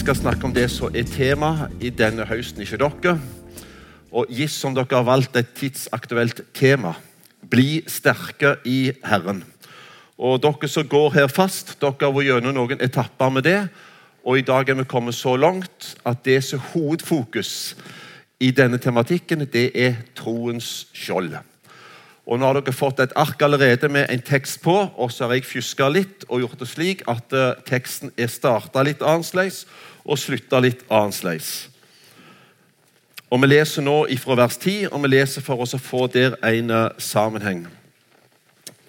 skal snakke om det som er tema i denne høsten, ikke dere. Og gitt som dere har valgt et tidsaktuelt tema, bli sterke i Herren. Og dere som går her fast, dere har vært gjennom noen etapper med det. Og i dag er vi kommet så langt at det som er hovedfokus i denne tematikken, det er troens skjold. Og Nå har dere fått et ark allerede med en tekst på, og så har jeg fjuska litt og gjort det slik at uh, teksten er starta litt annerledes og slutta litt annerledes. Og Vi leser nå fra vers 10, og vi leser for oss å få der en uh, sammenheng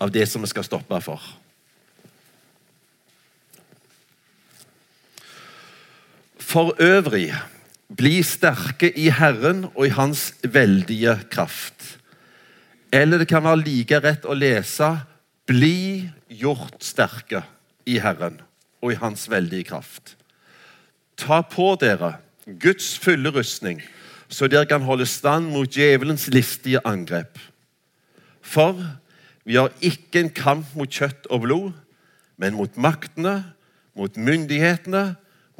av det som vi skal stoppe for. For øvrig, bli sterke i Herren og i Hans veldige kraft. Eller det kan være like rett å lese 'Bli gjort sterke i Herren og i Hans veldige kraft'. Ta på dere Guds fulle rustning, så dere kan holde stand mot djevelens listige angrep. For vi har ikke en kamp mot kjøtt og blod, men mot maktene, mot myndighetene,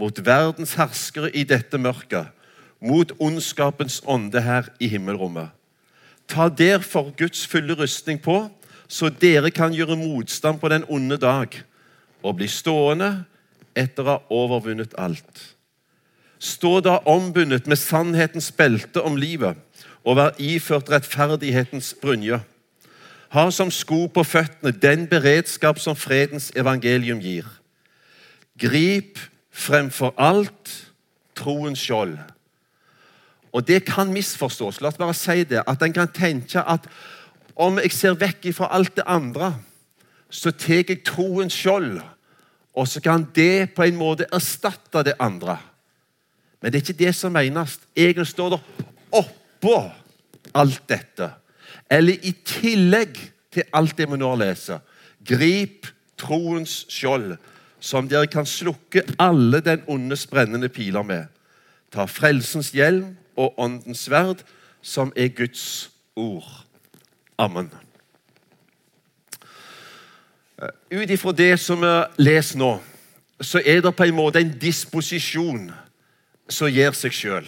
mot verdens herskere i dette mørket, mot ondskapens ånde her i himmelrommet. Ta derfor Guds fulle rustning på, så dere kan gjøre motstand på den onde dag og bli stående etter å ha overvunnet alt. Stå da ombundet med sannhetens belte om livet og vær iført rettferdighetens brynje. Ha som sko på føttene den beredskap som fredens evangelium gir. Grip fremfor alt troens skjold og det kan misforstås. La oss bare si det. At en kan tenke at om jeg ser vekk fra alt det andre, så tar jeg troens skjold, og så kan det på en måte erstatte det andre. Men det er ikke det som menes. Egentlig står det oppå alt dette. Eller i tillegg til alt det vi nå leser. Grip troens skjold, som dere kan slukke alle den ondes brennende piler med. Ta frelsens hjelm og åndens sverd, som er Guds ord. Amen. Eh, ut ifra det som vi leser nå, så er det på en måte en disposisjon som gir seg sjøl.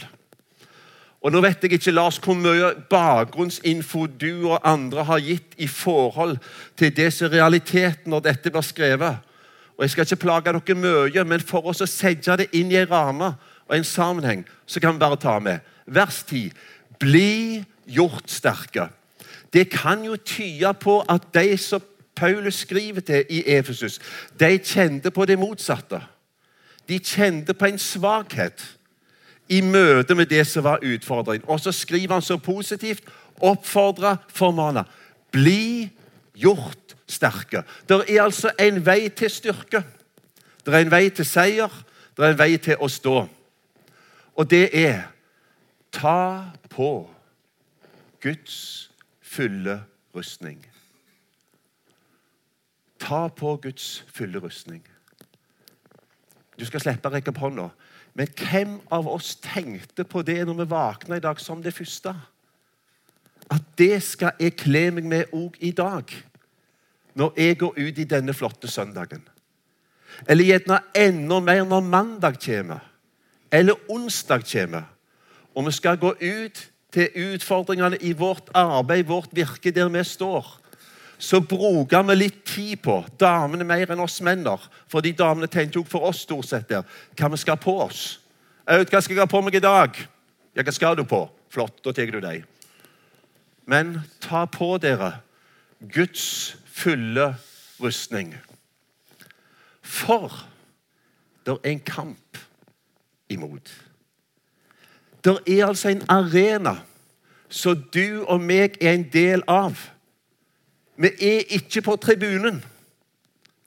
Og nå vet jeg ikke Lars, hvor mye bakgrunnsinfo du og andre har gitt i forhold til det som er realiteten når dette blir skrevet. Og Jeg skal ikke plage dere mye, men for oss å sette det inn i en ramme og en sammenheng, så kan vi bare ta med vers 10. Bli gjort sterke. Det kan jo tyde på at de som Paulus skriver til i Efesus, de kjente på det motsatte. De kjente på en svakhet i møte med det som var utfordringen. Og så skriver han så positivt, oppfordre, formane. Bli gjort sterke. Det er altså en vei til styrke. Det er en vei til seier. Det er en vei til å stå. Og det er Ta på Guds fulle rustning. Ta på Guds fulle rustning. Du skal slippe å rekke opp hånda. Men hvem av oss tenkte på det når vi våkna i dag, som det første? At det skal jeg kle meg med òg i dag, når jeg går ut i denne flotte søndagen. Eller gjerne enda mer når mandag kommer, eller onsdag kommer og vi skal gå ut til utfordringene i vårt arbeid, vårt virke, der vi står, så bruker vi litt tid på, damene mer enn oss menner, fordi damene tenkte jo for oss stort sett der, hva vi skal på oss. Jeg vet, hva skal jeg ha på meg i dag? Ja, hva skal du på? Flott, da tar du deg. Men ta på dere Guds fulle rustning. For det er en kamp imot. Det er altså en arena som du og meg er en del av. Vi er ikke på tribunen.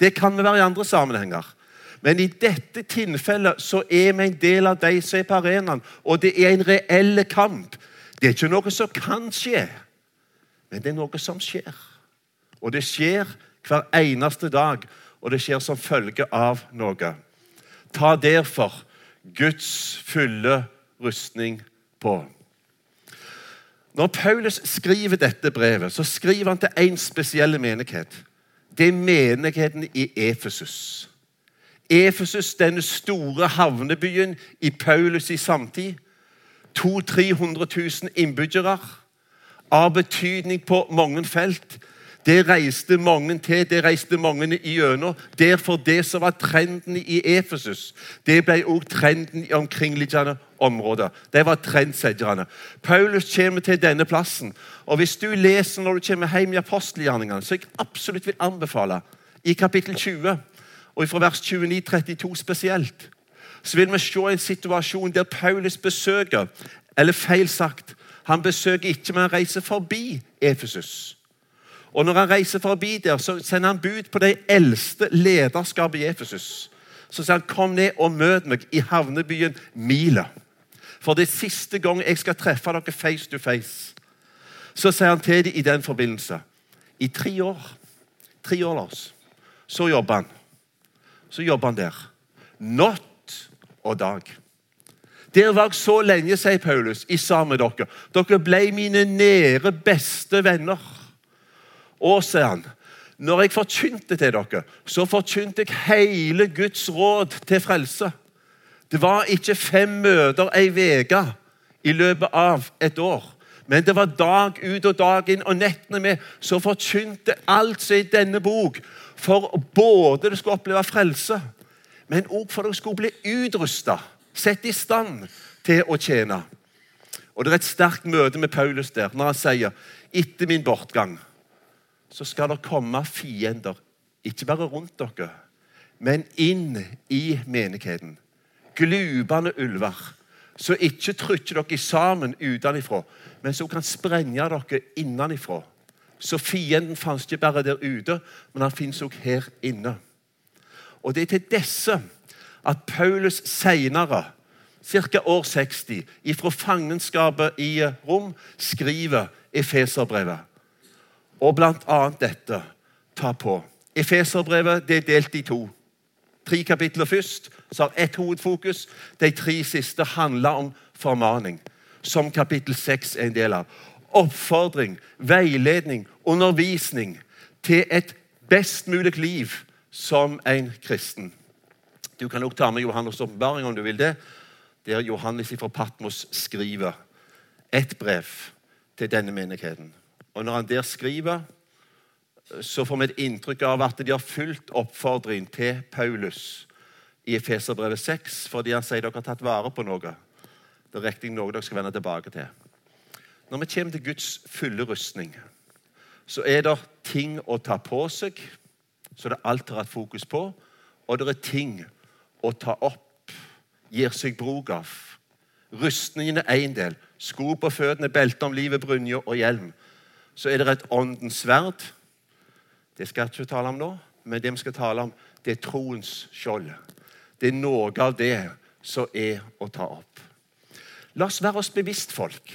Det kan vi være i andre sammenhenger. Men i dette tilfellet så er vi en del av de som er på arenaen, og det er en reell kamp. Det er ikke noe som kan skje, men det er noe som skjer. Og det skjer hver eneste dag, og det skjer som følge av noe. Ta derfor Guds fulle rustning på. Når Paulus skriver dette brevet, så skriver han til én spesiell menighet. Det er menigheten i Efesus. Efesus, denne store havnebyen i Paulus i samtid. 200 000-300 000 innbyggere av betydning på mange felt. Det reiste mange til, det reiste mange igjennom. Derfor det som var trenden i Efesus, det ble også trenden i omkringliggende områder. Det var trendsetterne. Paulus kommer til denne plassen. og Hvis du leser når du kommer hjem i apostelgjerningene, så jeg absolutt vil anbefale i kapittel 20, og fra vers 29-32 spesielt, så vil vi se en situasjon der Paulus besøker Eller feil sagt, han besøker ikke, men han reiser forbi Efesus. Og Når han reiser forbi der, så sender han bud på de eldste lederskapet i Efesus. Så sier han, 'Kom ned og møt meg i havnebyen Mila.' For det er siste gang jeg skal treffe dere face to face. Så sier han til dem i den forbindelse I tre år tre år Lars, så jobber han. Så jobber han der. Natt og dag. Der var jeg så lenge, sier Paulus, i sammen med dere. Dere ble mine nære, beste venner. Og, sier han, når jeg forkynte til dere, så forkynte jeg hele Guds råd til frelse. Det var ikke fem møter ei uke i løpet av et år. Men det var dag ut og dag inn og nettene med så forkynte alt som i denne bok. For både du skulle oppleve frelse, men òg for du skulle bli utrusta Sett i stand til å tjene. Og Det er et sterkt møte med Paulus der når han sier etter min bortgang så skal det komme fiender, ikke bare rundt dere, men inn i menigheten. Glupende ulver. Så ikke trykker dere sammen utenfra, men som kan sprenge dere innenfra. Så fienden fantes ikke bare der ute, men han finnes også her inne. Og Det er til disse at Paulus senere, ca. år 60, fra fangenskapet i Rom, skriver Efeserbrevet. Og annet dette ta på. Efeserbrevet det er delt i to. Tre kapitler først, så har ett hovedfokus. De tre siste handler om formaning, som kapittel seks er en del av. Oppfordring, veiledning, undervisning til et best mulig liv som en kristen. Du kan også ta med Johannes' åpenbaring om du vil det, der Johannes fra Patmos skriver et brev til denne menigheten. Og Når han der skriver, så får vi et inntrykk av at de har fulgt oppfordringen til Paulus i Efeserbrevet 6, fordi han sier dere har tatt vare på noe. Det er riktig noe dere skal vende tilbake til. Når vi kommer til Guds fulle rustning, så er det ting å ta på seg, så det alt har hatt fokus på, og det er ting å ta opp, gir seg bruk av. Rustningen er én del. Sko på føttene, belte om livet, brynje og hjelm. Så er det et åndens sverd. Det skal jeg ikke tale om nå, men det vi skal tale om, det er troens skjold. Det er noe av det som er å ta opp. La oss være oss bevisst, folk,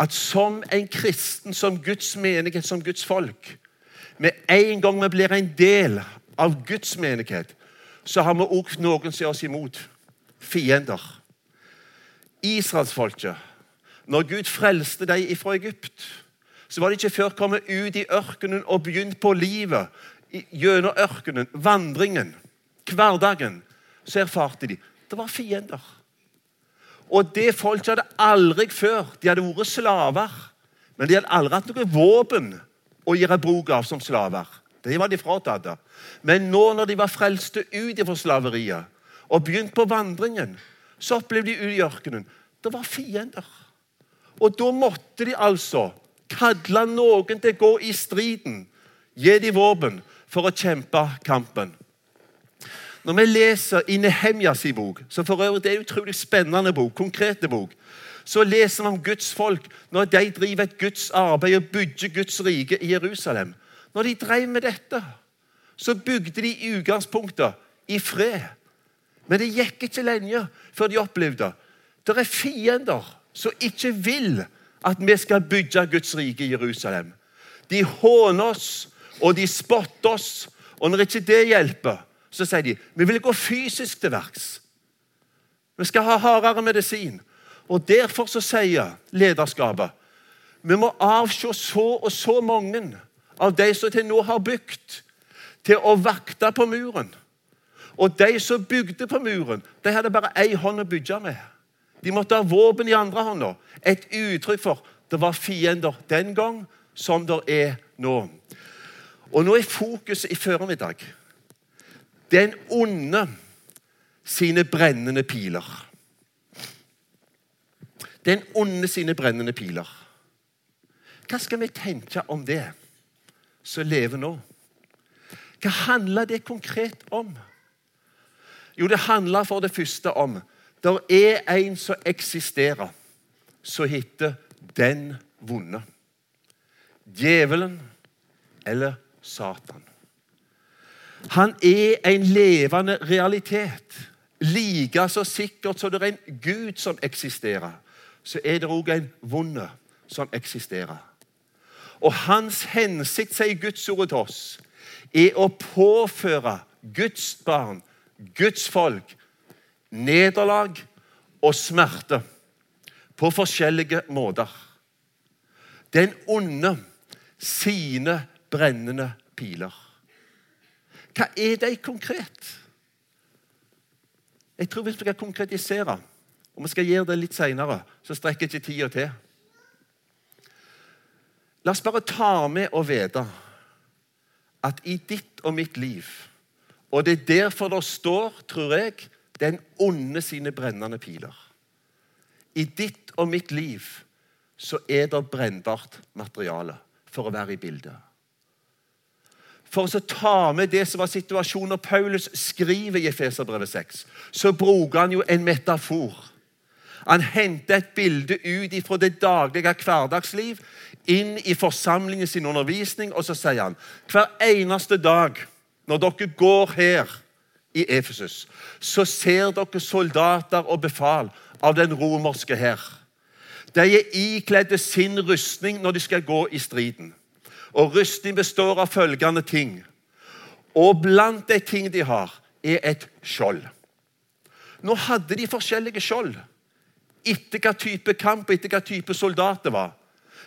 at som en kristen, som Guds menighet, som Guds folk Med en gang vi blir en del av Guds menighet, så har vi òg noen som er oss imot. Fiender. Israelsfolket. Når Gud frelste dem fra Egypt, så var de ikke før kommet ut i ørkenen og begynt på livet gjennom ørkenen, vandringen, hverdagen. Så erfarte de det var fiender. Og det folk hadde aldri før De hadde vært slaver, men de hadde aldri hatt noe våpen å gjøre bruk av som slaver. Det var de fratatt. Men nå når de var frelste ut fra slaveriet og begynt på vandringen, så opplevde de ut i ørkenen. Det var fiender. Og da måtte de altså kalle noen til å gå i striden. Gi dem våpen for å kjempe kampen. Når vi leser i Nehemjas bok, som for øvrig er en utrolig spennende bok, konkrete bok, så leser vi om Guds folk når de driver et Guds arbeid og bygger Guds rike i Jerusalem. Når de drev med dette, så bygde de i utgangspunktet i fred. Men det gikk ikke lenge før de opplevde det er fiender som ikke vil at vi skal bygge Guds rike i Jerusalem. De håner oss, og de spotter oss. Og når ikke det hjelper, så sier de vi vil gå fysisk til verks. Vi skal ha hardere medisin. Og Derfor så sier lederskapet vi må avse så og så mange av de som til nå har bygd, til å vakte på muren. Og de som bygde på muren, de hadde bare én hånd å bygge med. De måtte ha våpen i andre hånda. Et uttrykk for det var fiender den gang som det er nå. Og nå er fokuset i formiddag den onde sine brennende piler. Den onde sine brennende piler. Hva skal vi tenke om det som lever nå? Hva handler det konkret om? Jo, det handler for det første om det er en som eksisterer, som heter den vonde. Djevelen eller Satan. Han er en levende realitet. Like så sikkert som det er en Gud som eksisterer, så er det òg en vonde som eksisterer. Og hans hensikt, sier Guds ord til oss, er å påføre Guds barn, Guds folk, nederlag og smerte på forskjellige måter. Den onde sine brennende piler. Hva er de konkret? Jeg tror hvis vi skal konkretisere, og vi skal gjøre det litt seinere, så strekker ikke tida til. La oss bare ta med og vite at i ditt og mitt liv Og det er derfor det står, tror jeg, den onde sine brennende piler. I ditt og mitt liv så er det brennbart materiale for å være i bildet. For å ta med det som var situasjonen når Paulus skriver i Efeserbrevet 6, så bruker han jo en metafor. Han henter et bilde ut fra det daglige hverdagsliv inn i forsamlingen sin undervisning, og så sier han hver eneste dag når dere går her i Efesus, så ser dere soldater og befal av den romerske hær. De er ikledde sin rustning når de skal gå i striden. Og rustning består av følgende ting. Og blant de ting de har, er et skjold. Nå hadde de forskjellige skjold etter hva type kamp etter hva type soldat det var.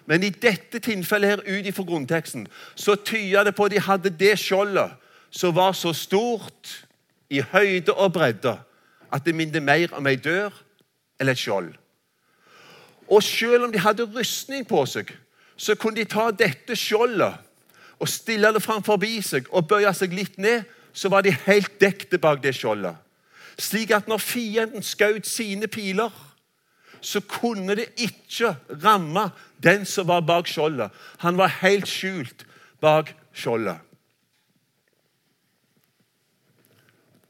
Men i dette tilfellet her ut ifra grunnteksten så tyder det på at de hadde det skjoldet som var så stort i høyde og bredde at det minner mer om ei dør eller et skjold. Og selv om de hadde rustning på seg, så kunne de ta dette skjoldet og stille det framfor seg og bøye seg litt ned, så var de helt dekte bak det skjoldet. Slik at når fienden skjøt sine piler, så kunne det ikke ramme den som var bak skjoldet. Han var helt skjult bak skjoldet.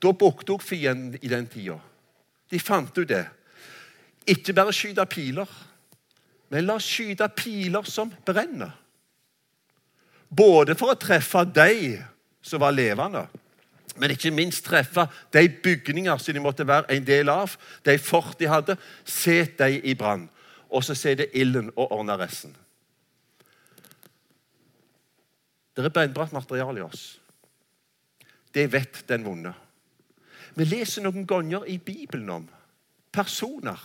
Da brukte òg fienden i den tida. De fant ut det. Ikke bare skyte piler, men la oss skyte piler som brenner. Både for å treffe de som var levende, men ikke minst treffe de bygninger som de måtte være en del av, de fort de hadde. Set de i brann, og så ser det ilden og ordner resten. Det er brennbart materiale i oss. Det vet den vonde. Vi leser noen ganger i Bibelen om personer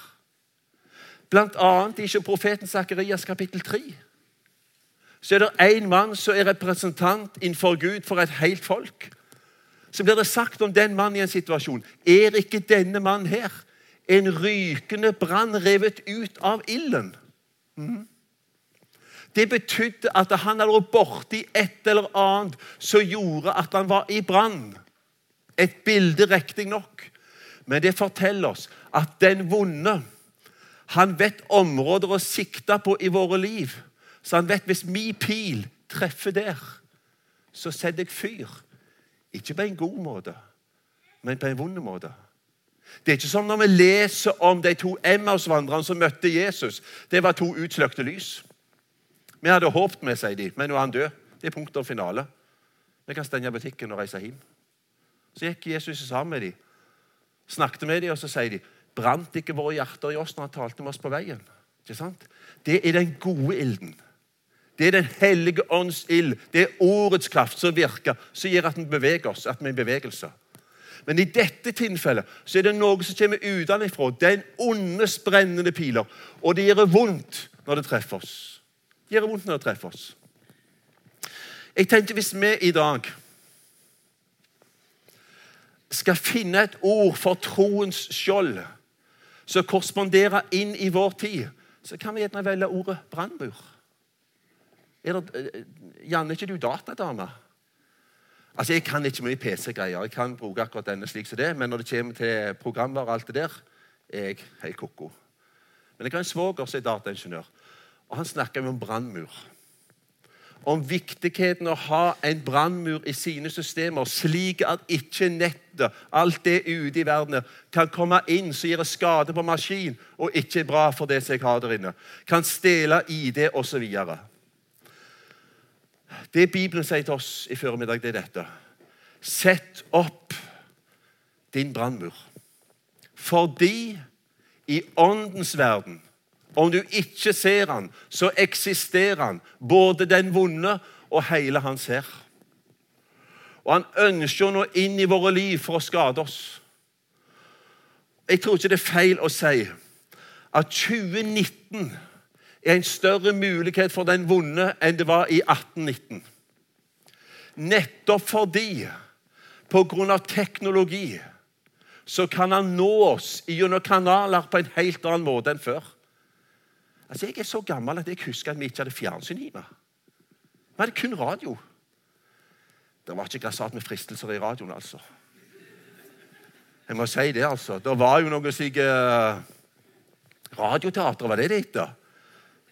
Blant annet i profeten Sakarias kapittel 3 så er det én mann som er representant innenfor Gud for et helt folk. Så blir det sagt om den mannen i en situasjon Er ikke denne mannen her en rykende brann revet ut av ilden? Mm. Det betydde at han hadde vært borti et eller annet som gjorde at han var i brann. Et bilde riktignok, men det forteller oss at den vonde han vet områder å sikte på i våre liv. Så han vet hvis min pil treffer der, så setter jeg fyr. Ikke på en god måte, men på en vond måte. Det er ikke som når vi leser om de to Emmaus-vandrerne som møtte Jesus. Det var to utsløkte lys. Vi hadde håpet med, sier de, men nå er han død. Det er punkt og finale. Vi kan stenge butikken og reise hjem. Så gikk Jesus sammen med dem, snakket med dem, og så sier de Brant ikke våre hjerter i oss når han talte med oss på veien? Ikke sant? Det er den gode ilden. Det er Den hellige ånds ild. Det er ordets kraft som virker, som gjør at vi beveger oss. at vi er i bevegelse. Men i dette tilfellet så er det noe som kommer utenfra. Den ondes brennende piler. Og det gjør vondt når det treffer oss. Det gjør vondt når det treffer oss. Jeg tenkte hvis vi i dag skal finne et ord for troens skjold som korresponderer inn i vår tid, så kan vi gjerne velge ordet brannmur. Er eh, Janne, ikke du datadame? Altså, Jeg kan ikke mye PC-greier. Jeg kan bruke akkurat denne slik som det, men når det kommer til programvare og alt det der, er jeg helt ko-ko. Men jeg har en svoger som er dataingeniør, og han snakker om brannmur om viktigheten av å ha en brannmur i sine systemer, slik at ikke nettet, alt det ute i verden, kan komme inn som gir skade på maskin og ikke er bra for det som jeg har der inne. Kan stjele ID osv. Det Bibelen sier til oss i formiddag, det er dette. Sett opp din brannmur. Fordi i åndens verden om du ikke ser han, så eksisterer han, både den vonde og hele hans her. Og han ønsker å nå inn i våre liv for å skade oss. Jeg tror ikke det er feil å si at 2019 er en større mulighet for den vonde enn det var i 1819. Nettopp fordi, på grunn av teknologi, så kan han nå oss gjennom kanaler på en helt annen måte enn før. Altså, Jeg er så gammel at jeg husker at vi ikke hadde fjernsyn hjemme. Vi hadde kun radio. Det var ikke grassat med fristelser i radioen, altså. Jeg må si det, altså. Det var jo noe slik uh, Radioteater, var det det het?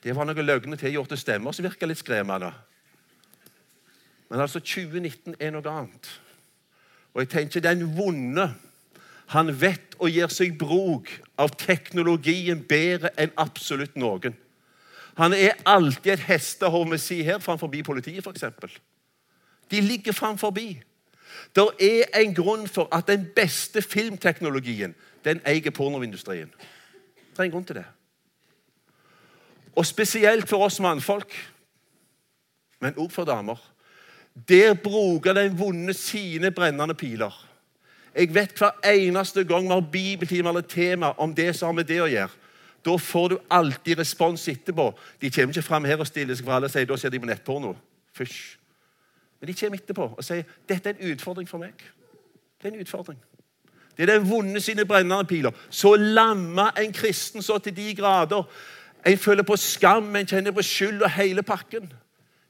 Det var noen løgne tilgjorte stemmer som virka litt skremmende. Men altså, 2019 er noe annet. Og jeg tenker den vonde han vet og gir seg bruk av teknologien bedre enn absolutt noen. Han er alltid et hestehår med si her framfor politiet, f.eks. De ligger framfor. Det er en grunn for at den beste filmteknologien den eier pornoindustrien. Det er en grunn til det. Og spesielt for oss mannfolk, men òg for damer. Der bruker den vonde sine brennende piler. Jeg vet hver eneste gang vi har bibeltime eller tema om det som har med det å gjøre, da får du alltid respons etterpå. De kommer ikke fram her og stiller seg for alle og sier da ser de på nettporno. Fysj. Men de kommer etterpå og sier dette er en utfordring for meg. Det er en utfordring. Det er den vonde sine brennende piler. Så lammer en kristen så til de grader. En føler på skam, en kjenner på skyld og hele pakken.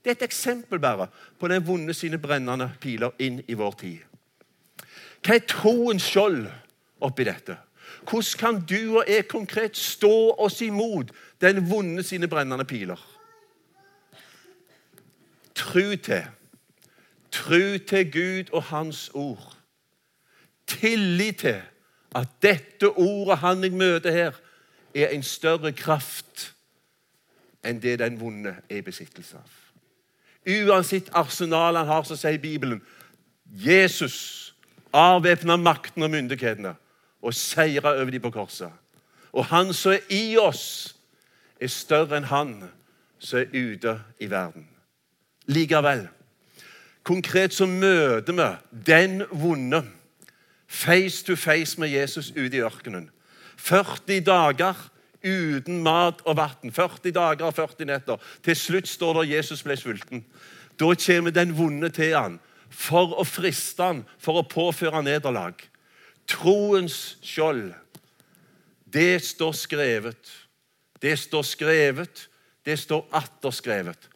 Det er et eksempel bare på den vonde sine brennende piler inn i vår tid. Hva er troens skjold oppi dette? Hvordan kan du og jeg konkret stå oss imot den vonde sine brennende piler? Tru til. Tru til Gud og Hans ord. Tillit til at dette ordet han jeg møter her, er en større kraft enn det den vonde er i besittelse av. Uansett arsenal han har, så sier Bibelen Jesus avvæpna makten og myndighetene og seire over dem på korset. Og han som er i oss, er større enn han som er ute i verden. Likevel, konkret så møter vi den vonde face to face med Jesus ute i ørkenen. 40 dager uten mat og vann. 40 dager og 40 netter. Til slutt står det Jesus ble sulten. Da kommer den vonde til han for å friste han, for å påføre nederlag. Troens skjold. Det står skrevet. Det står skrevet. Det står atter skrevet.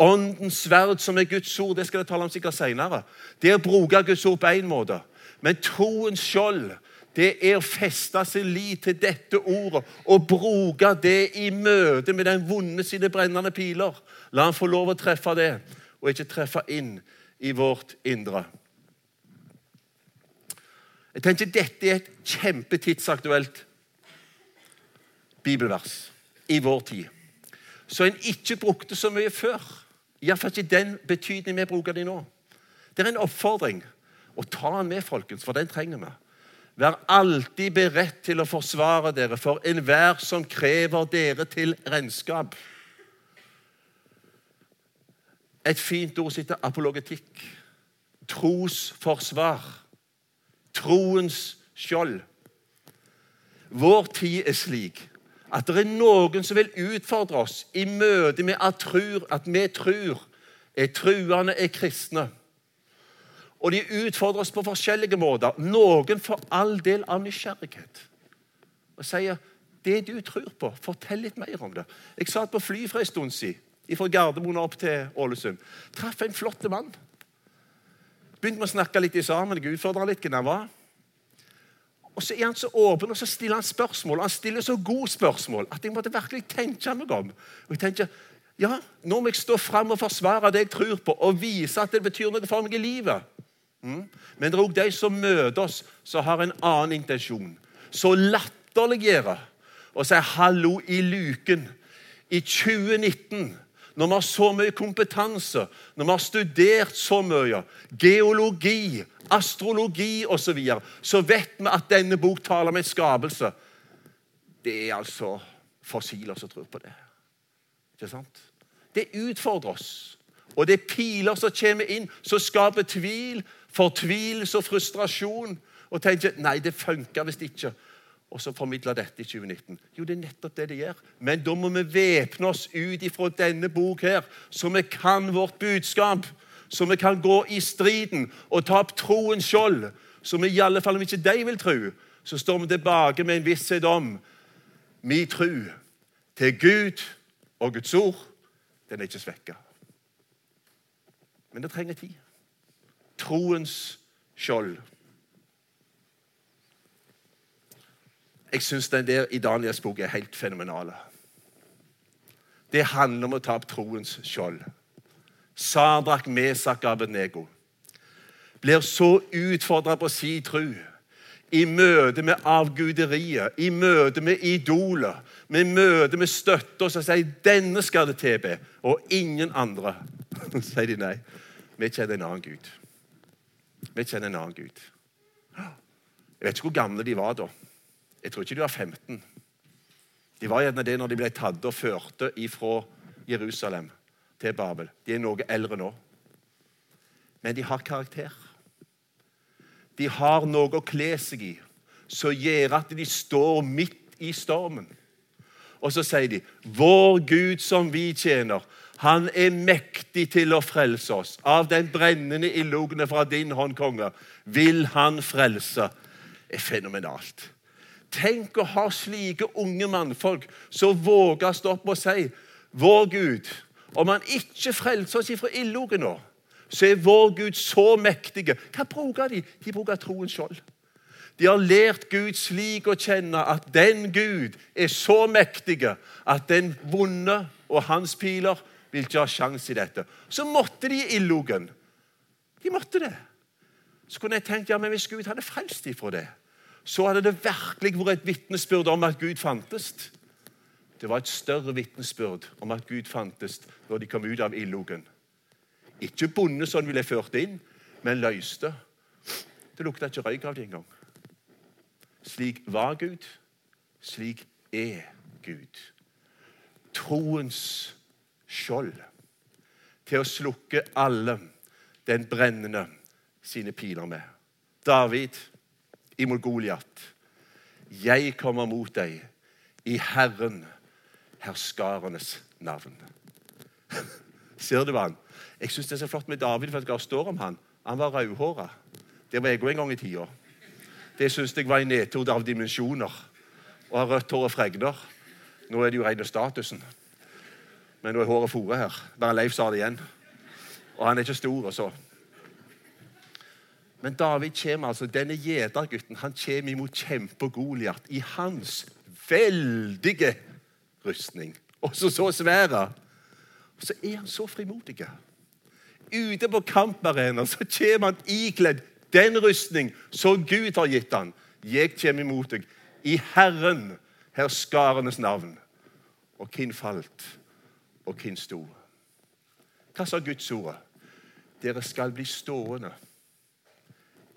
Åndens sverd, som er Guds ord, det skal jeg tale om sikkert senere. Det er å bruke Guds ord på én måte. Men troens skjold, det er å feste sin lit til dette ordet og bruke det i møte med den vonde sine brennende piler. La han få lov å treffe det, og ikke treffe inn i vårt indre. Jeg tenker Dette er et kjempetidsaktuelt bibelvers i vår tid. Så en ikke brukte så mye før. Iallfall ikke den betydning vi bruker det nå. Det er en oppfordring. Og ta den med, folkens, for den trenger vi. Vær alltid beredt til å forsvare dere for enhver som krever dere til regnskap. Et fint ord sitter apologetikk. Trosforsvar. Troens skjold. Vår tid er slik at det er noen som vil utfordre oss i møte med at, tror, at vi tror er truende, er kristne. Og de utfordrer oss på forskjellige måter. Noen for all del av nysgjerrighet. Og sier det du tror på, fortell litt mer om det. Jeg satt på fly for en stund siden, fra Gardermoen opp til Ålesund. Traff en flott mann. Begynte med å snakke litt sammen. Jeg utfordra litt hvem han var. Og så er han så åpen og så stiller han spørsmål. Han stiller så gode spørsmål at jeg måtte virkelig tenke meg om. Og jeg tenker, ja, Nå må jeg stå fram og forsvare det jeg tror på, og vise at det betyr noe for meg i livet. Mm. Men det er òg de som møter oss, som har en annen intensjon. Så latterliggjøre og si 'hallo i luken' i 2019 når vi har så mye kompetanse, når vi har studert så mye, geologi, astrologi osv., så, videre, så vet vi at denne bok taler om en skapelse. Det er altså fossiler som tror på det. Ikke sant? Det utfordrer oss. Og det er piler som kommer inn, som skaper tvil, fortvilelse og frustrasjon. Og tenker nei, det funker visst ikke. Og så formidler dette i 2019. Jo, det er nettopp det det gjør. Men da må vi væpne oss ut ifra denne bok her, så vi kan vårt budskap. Så vi kan gå i striden og ta opp troens skjold. Så vi i alle fall, om ikke de vil tro, så står vi tilbake med en visshet om min tro til Gud og Guds ord. Den er ikke svekka. Men det trenger tid. Troens skjold. Jeg syns den der i Daniels bok er helt fenomenal. Det handler om å ta opp troens skjold. Sadrak, Mesak, Abednego blir så utfordra på si tru i møte med avguderiet, i møte med idoler, i møte med støtter som sier 'denne skal det tilbe', og ingen andre. Så sier de nei. Vi kjenner en annen Gud. Vi kjenner en annen Gud. Jeg vet ikke hvor gamle de var da. Jeg tror ikke de var 15. De var gjerne det når de ble tatt og førte ifra Jerusalem til Babel. De er noe eldre nå. Men de har karakter. De har noe å kle seg i som gjør at de står midt i stormen. Og så sier de, 'Vår Gud som vi tjener, han er mektig til å frelse oss.' 'Av den brennende ildogene fra din hånd, konge, vil han frelse.' Det er fenomenalt. Tenk å ha slike unge mannfolk som våger å stå opp og si, 'Vår Gud, om han ikke frelser oss fra ildlogen nå' så er vår Gud så mektig. Hva bruker de? De bruker troens skjold. De har lært Gud slik å kjenne at den Gud er så mektig at den vonde og hans piler vil ikke ha sjanse i dette. Så måtte de i ildlogen. De måtte det. Så kunne jeg tenkt ja, men hvis Gud hadde frelst dem fra det, så hadde det virkelig vært et vitnesbyrd om at Gud fantes. Det var et større vitnesbyrd om at Gud fantes når de kom ut av ildlogen. Ikke bonde sånn ville ført inn, men løste. Det lukta ikke røyk av det engang. Slik var Gud, slik er Gud. Troens skjold til å slukke alle den brennende sine piler med. David imot Goliat. Jeg kommer mot deg i Herren, herskarenes navn. Ser du han? Jeg syns det er så flott med David, for det står om han. Han var rødhåra. Det var jeg òg en gang i tida. Det syns jeg var en nedtur av dimensjoner. Å ha rødt hår og fregner. Nå er det jo rene statusen. Men nå er håret fòret her. Bare Leif sa det igjen. Og han er ikke stor, og så. Men David kommer altså, denne gjetergutten han kommer imot kjempe-Goliat i hans veldige rustning. Også så svære. Og så er han så frimodig ute på kamparena, så kommer han ikledd den rustning som Gud har gitt han. Jeg kommer imot deg i Herren, herskarenes navn. Og hvem falt, og hvem sto? Hva sa Guds ord? Dere skal bli stående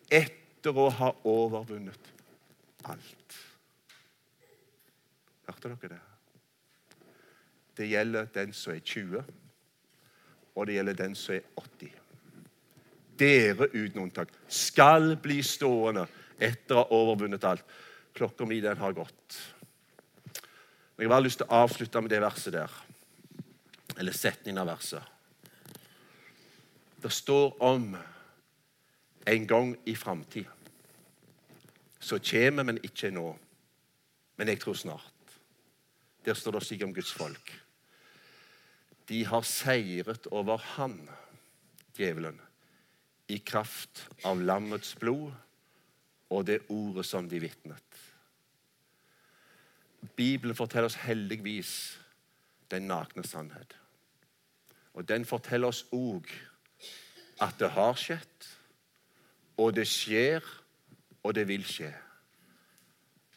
etter å ha overvunnet alt. Hørte dere det? Det gjelder den som er 20 og det gjelder den som er 80. Dere uten unntak skal bli stående etter å ha overvunnet alt. Klokka mi den har gått. Jeg har bare lyst til å avslutte med det verset der. Eller setningen av verset. Det står om en gang i framtida. Så kommer, men ikke nå. Men jeg tror snart. Der står det slik om Guds folk. De har seiret over han, djevelen, i kraft av lammets blod og det ordet som de vitnet. Bibelen forteller oss heldigvis den nakne sannhet. Og den forteller oss òg at det har skjedd, og det skjer, og det vil skje.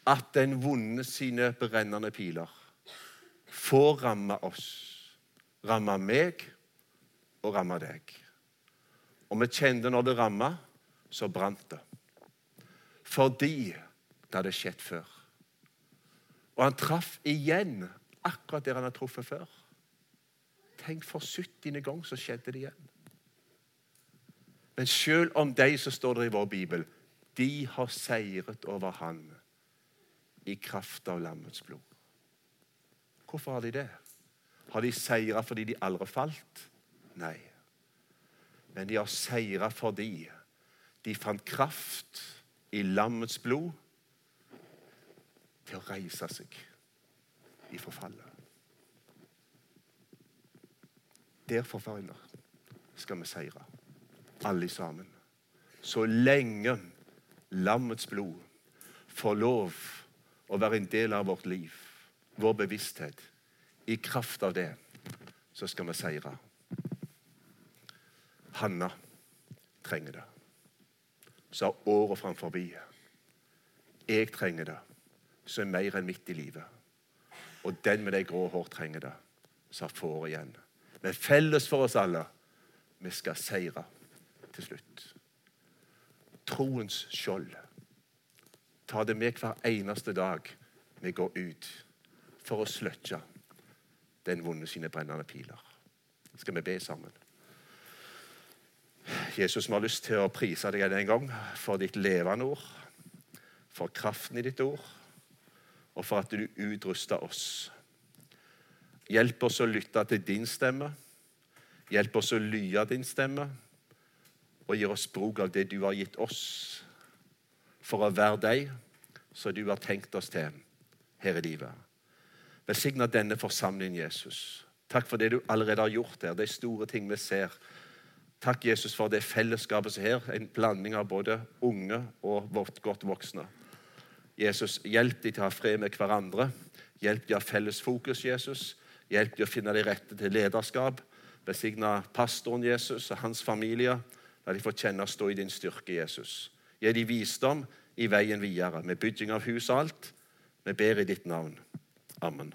At den vonde sine brennende piler får ramme oss, ramme meg og ramme deg. Og vi kjente når det ramma, så brant det. Fordi det hadde skjedd før. Og han traff igjen akkurat der han hadde truffet før. Tenk, for 70. gang så skjedde det igjen. Men selv om de så står det i vår bibel, de har seiret over han i kraft av lammets blod. Hvorfor har de det? Har de seira fordi de aldri falt? Nei. Men de har seira fordi de fant kraft i lammets blod til å reise seg i forfallet. Derfor, venner, skal vi seire alle sammen. Så lenge lammets blod får lov å være en del av vårt liv, vår bevissthet, i kraft av det, så skal vi seire. Hanna trenger det. Så har året framfor. Jeg trenger det, så er mer enn midt i livet. Og den med de grå hår trenger det, har får igjen. Men felles for oss alle vi skal seire til slutt. Troens skjold. Ta det med hver eneste dag vi går ut for å sløkke den vonde sine brennende piler. Skal vi be sammen? Jesus, vi har lyst til å prise deg en gang for ditt levende ord, for kraften i ditt ord, og for at du utruster oss. Hjelp oss å lytte til din stemme. Hjelp oss å lye din stemme og gir oss bruk av det du har gitt oss, for å være deg som du har tenkt oss til her i livet. Velsigna denne forsamlingen, Jesus. Takk for det du allerede har gjort her, de store ting vi ser. Takk, Jesus, for det fellesskapet som er her, en blanding av både unge og vårt godt voksne. Jesus, hjelp dem til å ha fred med hverandre. Hjelp dem å ha felles fokus, Jesus. Hjelp dem å finne de rette til lederskap. Besigna pastoren Jesus og hans familie. La de få kjenne å stå i din styrke, Jesus. Gi de visdom i veien videre, med bygging av hus og alt. Vi ber i ditt navn. Amen.